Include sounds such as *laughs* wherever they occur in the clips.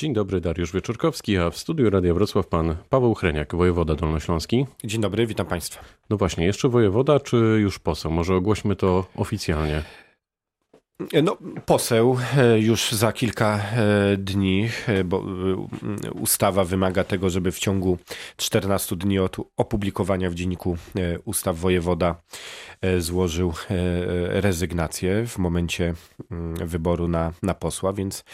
Dzień dobry, Dariusz Wieczorkowski, a w studiu Radia Wrocław pan Paweł Chreniak, wojewoda dolnośląski. Dzień dobry, witam państwa. No właśnie, jeszcze wojewoda, czy już poseł? Może ogłośmy to oficjalnie. No, poseł e, już za kilka e, dni, e, bo ustawa wymaga tego, żeby w ciągu 14 dni od opublikowania w dzienniku ustaw wojewoda złożył rezygnację w momencie wyboru na, na posła, więc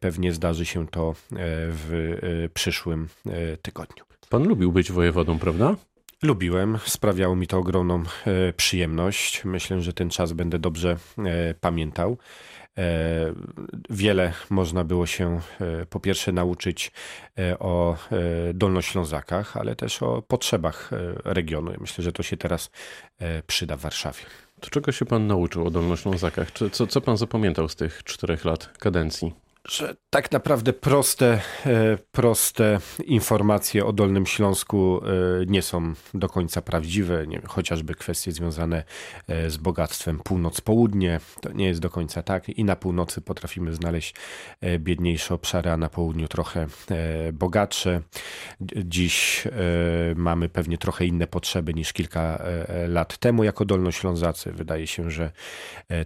pewnie zdarzy się to w przyszłym tygodniu. Pan lubił być wojewodą, prawda? Lubiłem, sprawiało mi to ogromną e, przyjemność. Myślę, że ten czas będę dobrze e, pamiętał. E, wiele można było się po pierwsze nauczyć o Dolnoślązakach, ale też o potrzebach regionu. Myślę, że to się teraz przyda w Warszawie. To czego się pan nauczył o Dolnoślązakach? Co, co pan zapamiętał z tych czterech lat kadencji? Że tak naprawdę proste, e, proste informacje o Dolnym Śląsku e, nie są do końca prawdziwe. Nie, chociażby kwestie związane e, z bogactwem północ-południe, to nie jest do końca tak. I na północy potrafimy znaleźć biedniejsze obszary, a na południu trochę bogatsze. Dziś mamy pewnie trochę inne potrzeby niż kilka lat temu jako Dolnoślązacy. Wydaje się, że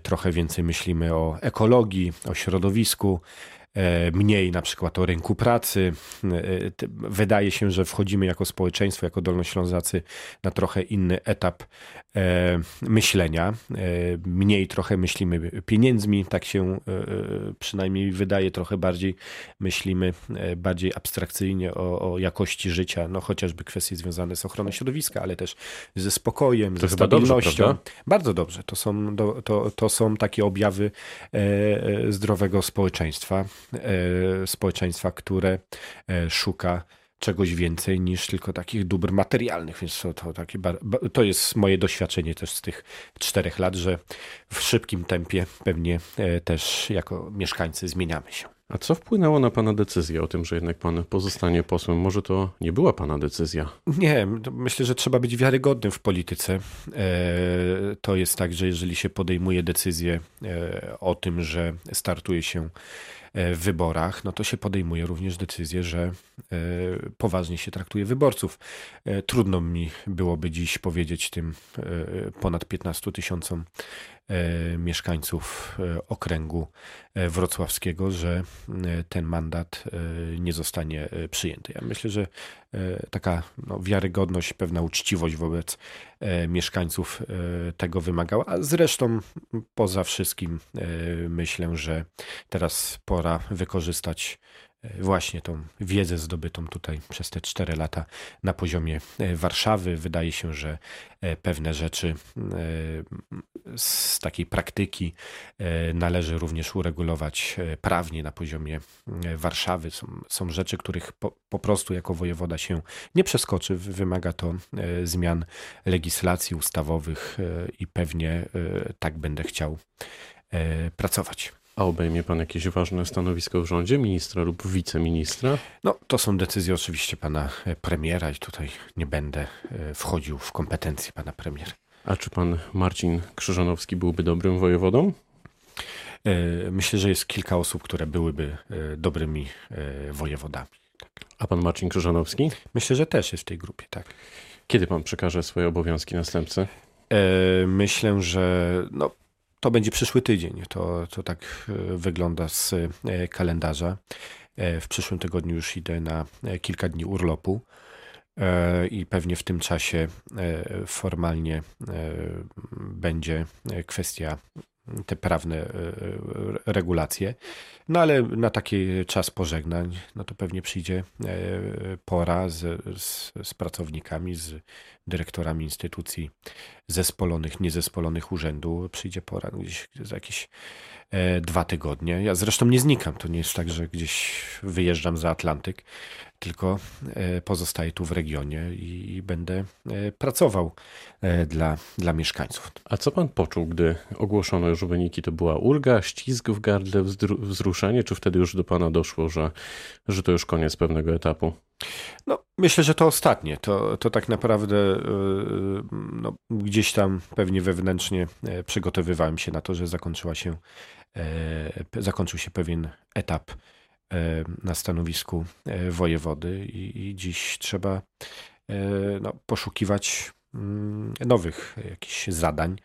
trochę więcej myślimy o ekologii, o środowisku. E, mniej na przykład o rynku pracy. E, wydaje się, że wchodzimy jako społeczeństwo, jako Dolnoślązacy na trochę inny etap e, myślenia. Mniej trochę myślimy pieniędzmi, tak się przynajmniej wydaje, trochę bardziej myślimy bardziej abstrakcyjnie o, o jakości życia, no chociażby kwestie związane z ochroną środowiska, ale też ze spokojem, to ze stabilnością. Dobrze, Bardzo dobrze. To są, to, to są takie objawy zdrowego społeczeństwa. E, społeczeństwa, które e, szuka czegoś więcej niż tylko takich dóbr materialnych. Więc to, to, takie, to jest moje doświadczenie też z tych czterech lat, że w szybkim tempie pewnie e, też jako mieszkańcy zmieniamy się. A co wpłynęło na Pana decyzję o tym, że jednak Pan pozostanie posłem? Może to nie była Pana decyzja? Nie, myślę, że trzeba być wiarygodnym w polityce. To jest tak, że jeżeli się podejmuje decyzję o tym, że startuje się w wyborach, no to się podejmuje również decyzję, że e, poważnie się traktuje wyborców. E, trudno mi byłoby dziś powiedzieć tym e, ponad 15 tysiącom mieszkańców okręgu wrocławskiego, że ten mandat nie zostanie przyjęty. Ja myślę, że taka no, wiarygodność, pewna uczciwość wobec mieszkańców tego wymagała, a zresztą poza wszystkim myślę, że teraz pora wykorzystać E, właśnie tą wiedzę zdobytą tutaj przez te cztery lata na poziomie e, Warszawy. Wydaje się, że e, pewne rzeczy z takiej praktyki należy również uregulować prawnie na poziomie Warszawy. Są, są rzeczy, których po, po prostu jako wojewoda się nie przeskoczy. Wymaga to zmian legislacji ustawowych i pewnie tak będę chciał pracować. A obejmie pan jakieś ważne stanowisko w rządzie, ministra lub wiceministra? No, to są decyzje oczywiście pana e, premiera i tutaj nie będę e, wchodził w kompetencje pana premiera. A czy pan Marcin Krzyżanowski byłby dobrym wojewodą? E, myślę, że jest kilka osób, które byłyby dobrymi wojewodami. Tak. A pan Marcin Krzyżanowski? Myślę, że też jest w tej grupie, tak. Kiedy pan przekaże swoje obowiązki następcy? Myślę, że no, to będzie przyszły tydzień. To, to tak e, wygląda z e, kalendarza. E, w przyszłym tygodniu już idę na kilka dni urlopu i pewnie w tym czasie formalnie będzie kwestia te prawne e, e, regulacje. No ale na taki czas pożegnań, no to pewnie przyjdzie e, pora z, z, z pracownikami, z dyrektorami instytucji zespolonych, niezespolonych urzędu. Przyjdzie pora gdzieś za jakieś dwa tygodnie. Ja zresztą nie znikam. To nie jest tak, że gdzieś wyjeżdżam za Atlantyk tylko e, pozostaję tu w regionie i będę e, pracował e, dla, dla mieszkańców. A co pan poczuł, gdy ogłoszono już wyniki? To była ulga, ścisk w gardle, wzruszenie, czy wtedy już do pana doszło, że, że to już koniec pewnego etapu? No, myślę, że to ostatnie. To, to tak naprawdę no, gdzieś tam pewnie wewnętrznie przygotowywałem się na to, że zakończyła się, zakończył się pewien etap na stanowisku wojewody i, i dziś trzeba no, poszukiwać mm, nowych jakichś zadań.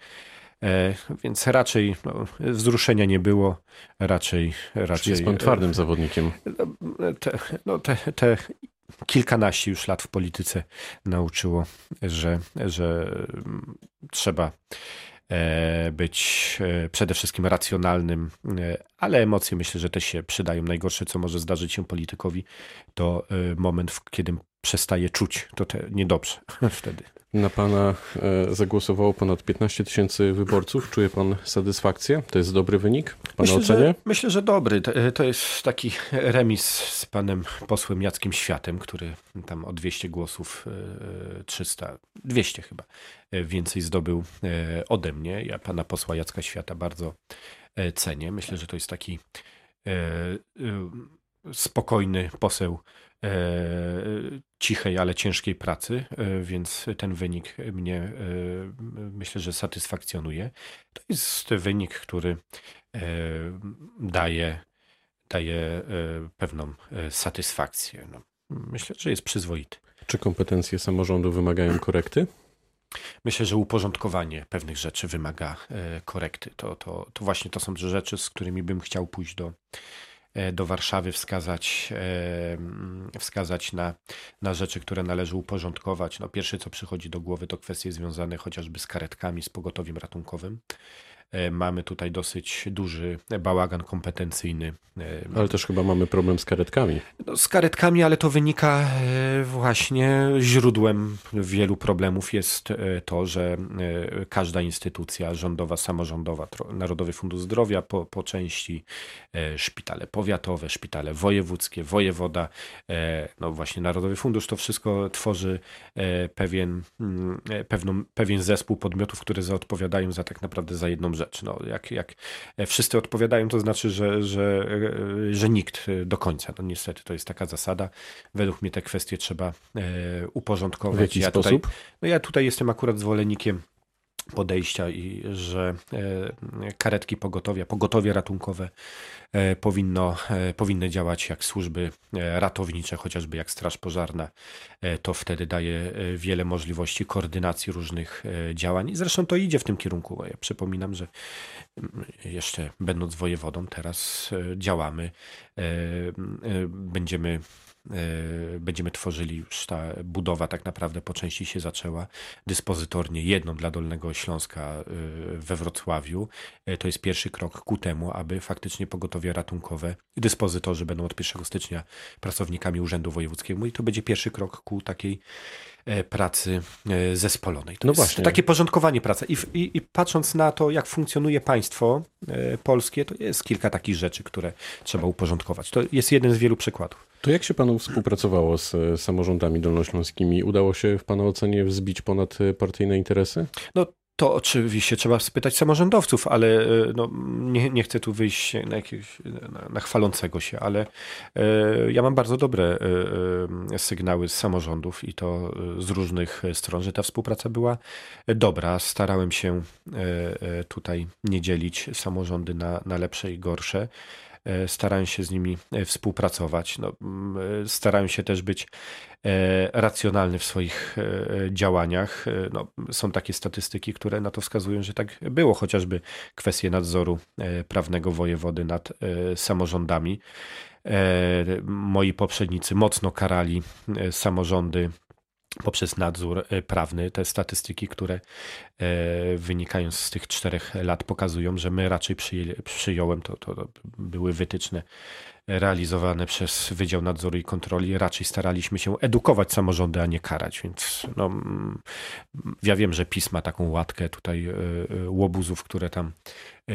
Więc raczej no, wzruszenia nie było, raczej... raczej jest pan twardym zawodnikiem. Te, no, te, te kilkanaście już lat w polityce nauczyło, że, że trzeba e, być e, przede wszystkim racjonalnym, e, ale emocje myślę, że też się przydają. Najgorsze, co może zdarzyć się politykowi, to moment, w kiedy przestaje czuć. To te, niedobrze *laughs* wtedy. Na pana e, zagłosowało ponad 15 tysięcy wyborców. Czuje pan satysfakcję? To jest dobry wynik? Pana myślę, ocenie? Że, myślę, że dobry. To jest taki remis z panem posłem Jackiem Światem, który tam o 200 głosów, 300, e, 200 chyba, e, więcej zdobył ode mnie. Ja pana posła Jacka Świata bardzo cenię. Myślę, że to jest taki spokojny poseł E, cichej, ale ciężkiej pracy, e, więc ten wynik mnie e, myślę, że satysfakcjonuje. To jest wynik, który daje, daje pewną satysfakcję. No, myślę, że jest przyzwoity. Czy kompetencje samorządu wymagają korekty? Myślę, że uporządkowanie pewnych rzeczy wymaga korekty. To, to, to właśnie to są rzeczy, z którymi bym chciał pójść do, E, do Warszawy wskazać, e, wskazać na, na rzeczy, które należy uporządkować. No, pierwsze, co przychodzi do głowy, to kwestie związane chociażby z karetkami, z pogotowiem ratunkowym. E, mamy tutaj dosyć duży bałagan kompetencyjny. E, ale też chyba mamy problem z karetkami. No, z karetkami, ale to wynika e, właśnie źródłem wielu problemów jest to, że każda instytucja rządowa, samorządowa, Narodowy Fundusz Zdrowia po, po części, szpitale powiatowe, szpitale wojewódzkie, wojewoda, no właśnie Narodowy Fundusz, to wszystko tworzy pewien, mm, pewną, pewien zespół podmiotów, które odpowiadają za tak naprawdę za jedną rzecz. No, jak, jak wszyscy odpowiadają, to znaczy, że, że, że nikt do końca. No niestety to jest taka zasada. Według mnie te kwestie trzeba e, uporządkować. W jaki ja sposób? Tutaj, no ja tutaj jestem akurat zwolennikiem podejścia i że e, karetki pogotowia, pogotowie ratunkowe e, powinno, e, powinny działać jak służby ratownicze, chociażby jak Straż Pożarna. To wtedy daje wiele możliwości koordynacji różnych działań. I zresztą to idzie w tym kierunku. Ja przypominam, że mm, jeszcze będąc wojewodą, teraz działamy. Będziemy E, będziemy tworzyli już ta budowa tak naprawdę po części się zaczęła dyspozytornie jedną dla Dolnego Śląska e, we Wrocławiu. E, to jest pierwszy krok ku temu, aby faktycznie pogotowie ratunkowe dyspozytorzy będą od 1 stycznia pracownikami Urzędu Wojewódzkiego i to będzie pierwszy krok ku takiej pracy zespolonej. To no właśnie. takie porządkowanie pracy. I, i, I, patrząc na to, jak funkcjonuje państwo polskie, to jest kilka takich rzeczy, które trzeba uporządkować. To jest jeden z wielu przykładów. To jak się panu współpracowało z e, samorządami dolnośląskimi? Udało się w pana ocenie wzbić ponad e, partyjne interesy? No to oczywiście trzeba spytać samorządowców, ale e, no, nie, nie chcę tu wyjść na, jakiegoś, na, na chwalącego się, ale e, ja mam bardzo dobre e, sygnały z samorządów i to z różnych stron, że ta współpraca była dobra. Starałem się tutaj nie dzielić samorządy na, na lepsze i gorsze. E, starają się z nimi e, współpracować. No, e, starają się też być racjonalny w swoich działaniach. No, są takie statystyki, które na to wskazują, że tak było, chociażby kwestie nadzoru prawnego wojewody nad samorządami. Moi poprzednicy mocno karali samorządy poprzez nadzór e, prawny. Te statystyki, które e, wynikają z tych czterech lat, pokazują, że my raczej przyjąłem, to, to były wytyczne realizowane przez Wydział Nadzoru i Kontroli. Raczej staraliśmy się edukować samorządy, a nie karać, więc no, ja wiem, że pisma taką łatkę tutaj e, łobuzów, które tam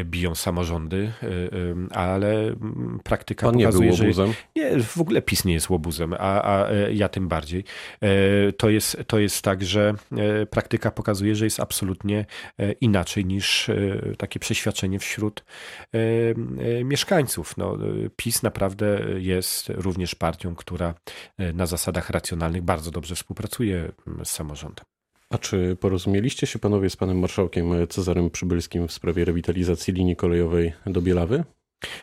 biją samorządy, y, y, ale mm, praktyka Pan pokazuje, nie był że nie, w ogóle PiS nie jest łobuzem, a, a e, ja tym bardziej. E, to jest, to jest tak, że e, praktyka pokazuje, że jest absolutnie inaczej niż takie przeświadczenie wśród mieszkańców. No, PiS naprawdę jest również partią, która na zasadach racjonalnych bardzo dobrze współpracuje z samorządem. A czy porozumieliście się panowie z panem marszałkiem Cezarym Przybylskim w sprawie rewitalizacji linii kolejowej do Bielawy?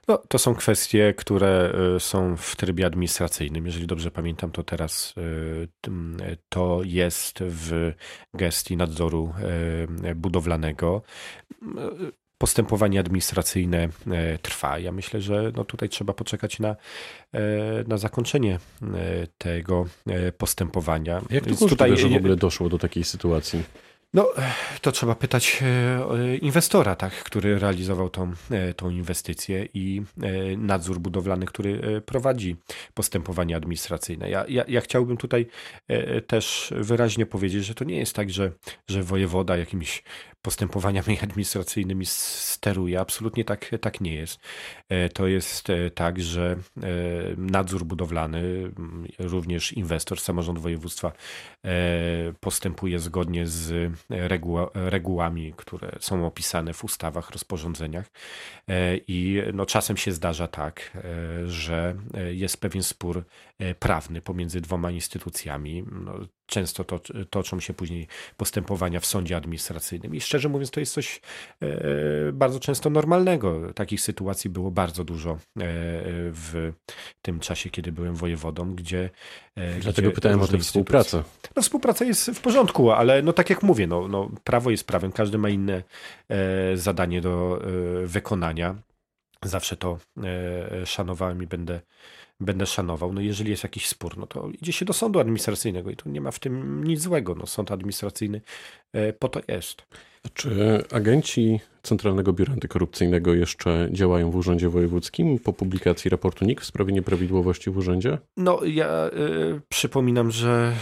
No, to są kwestie, które y, są w trybie administracyjnym. Jeżeli dobrze pamiętam, to teraz y, to jest w gestii nadzoru y, budowlanego. Postępowanie administracyjne trwa. Ja myślę, że no tutaj trzeba poczekać na, na zakończenie tego postępowania. Jak to tutaj, że w ogóle doszło do takiej sytuacji? No, to trzeba pytać e, inwestora, tak, który realizował tą, e, tą inwestycję i e, nadzór budowlany, który prowadzi postępowanie administracyjne. Ja, ja, ja chciałbym tutaj też wyraźnie powiedzieć, że to nie jest tak, że, że wojewoda jakimś postępowaniami *laughs* administracyjnymi steruje. Absolutnie tak, tak nie jest. To jest tak, że nadzór budowlany, również inwestor, samorząd województwa postępuje zgodnie z regułami, które są opisane w ustawach, rozporządzeniach. E, I no, czasem się zdarza tak, e, że jest pewien spór e, prawny pomiędzy dwoma instytucjami. No, często to, toczą się później postępowania w sądzie administracyjnym. I szczerze mówiąc, to jest coś bardzo często normalnego. Takich sytuacji było bardzo dużo w tym czasie, kiedy byłem wojewodą, gdzie. Dlatego gdzie pytałem o tę współpracę. No, współpraca jest w porządku, ale no, tak jak mówię, no, no, prawo jest prawem, każdy ma inne e, zadanie do e, wykonania. Zawsze to e, szanowałem i będę, będę szanował. No jeżeli jest jakiś spór, no to idzie się do sądu administracyjnego i tu nie ma w tym nic złego. No, sąd administracyjny e, po to jest. Czy agenci Centralnego Biura Antykorupcyjnego jeszcze działają w Urzędzie Wojewódzkim po publikacji raportu NIK w sprawie nieprawidłowości w urzędzie? No, ja y, przypominam, że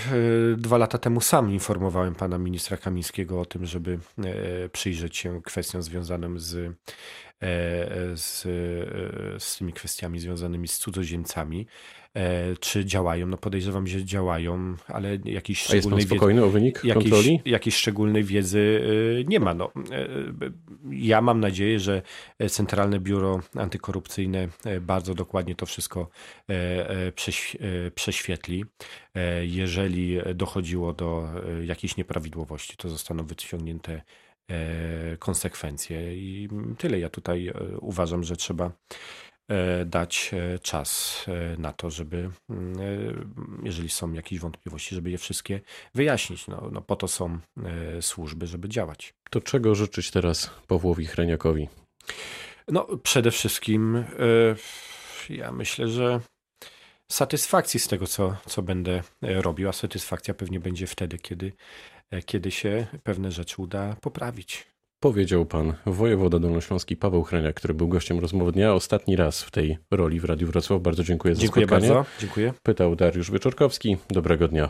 y, dwa lata temu sam informowałem pana ministra Kamińskiego o tym, żeby y, przyjrzeć się kwestiom związanym z z, z tymi kwestiami związanymi z cudzoziemcami. E, czy działają. No podejrzewam, że działają, ale jakiejś szczególnej A jest pan spokojny wiedzy, o wynik jakiejś, kontroli? Jakiejś szczególnej wiedzy e, nie ma. No, e, ja mam nadzieję, że Centralne Biuro Antykorupcyjne bardzo dokładnie to wszystko prześwietli. Jeżeli dochodziło do jakiejś nieprawidłowości, to zostaną wyciągnięte konsekwencje i tyle. Ja tutaj uważam, że trzeba dać e, czas e, na to, żeby, mm, jeżeli są jakieś wątpliwości, żeby je wszystkie wyjaśnić. No, no po to są służby, żeby działać. To czego życzyć teraz Pawłowi Chreniakowi? No, przede wszystkim ja myślę, że satysfakcji z tego, co, co będę robił, a satysfakcja pewnie będzie wtedy, kiedy, kiedy się pewne rzeczy uda poprawić. Powiedział pan wojewoda dolnośląski Paweł Hreniak, który był gościem rozmowy dnia ostatni raz w tej roli w Radiu Wrocław. Bardzo dziękuję za dziękuję spotkanie. Dziękuję bardzo. Dziękuję. Pytał Dariusz Wieczorkowski. Dobrego dnia.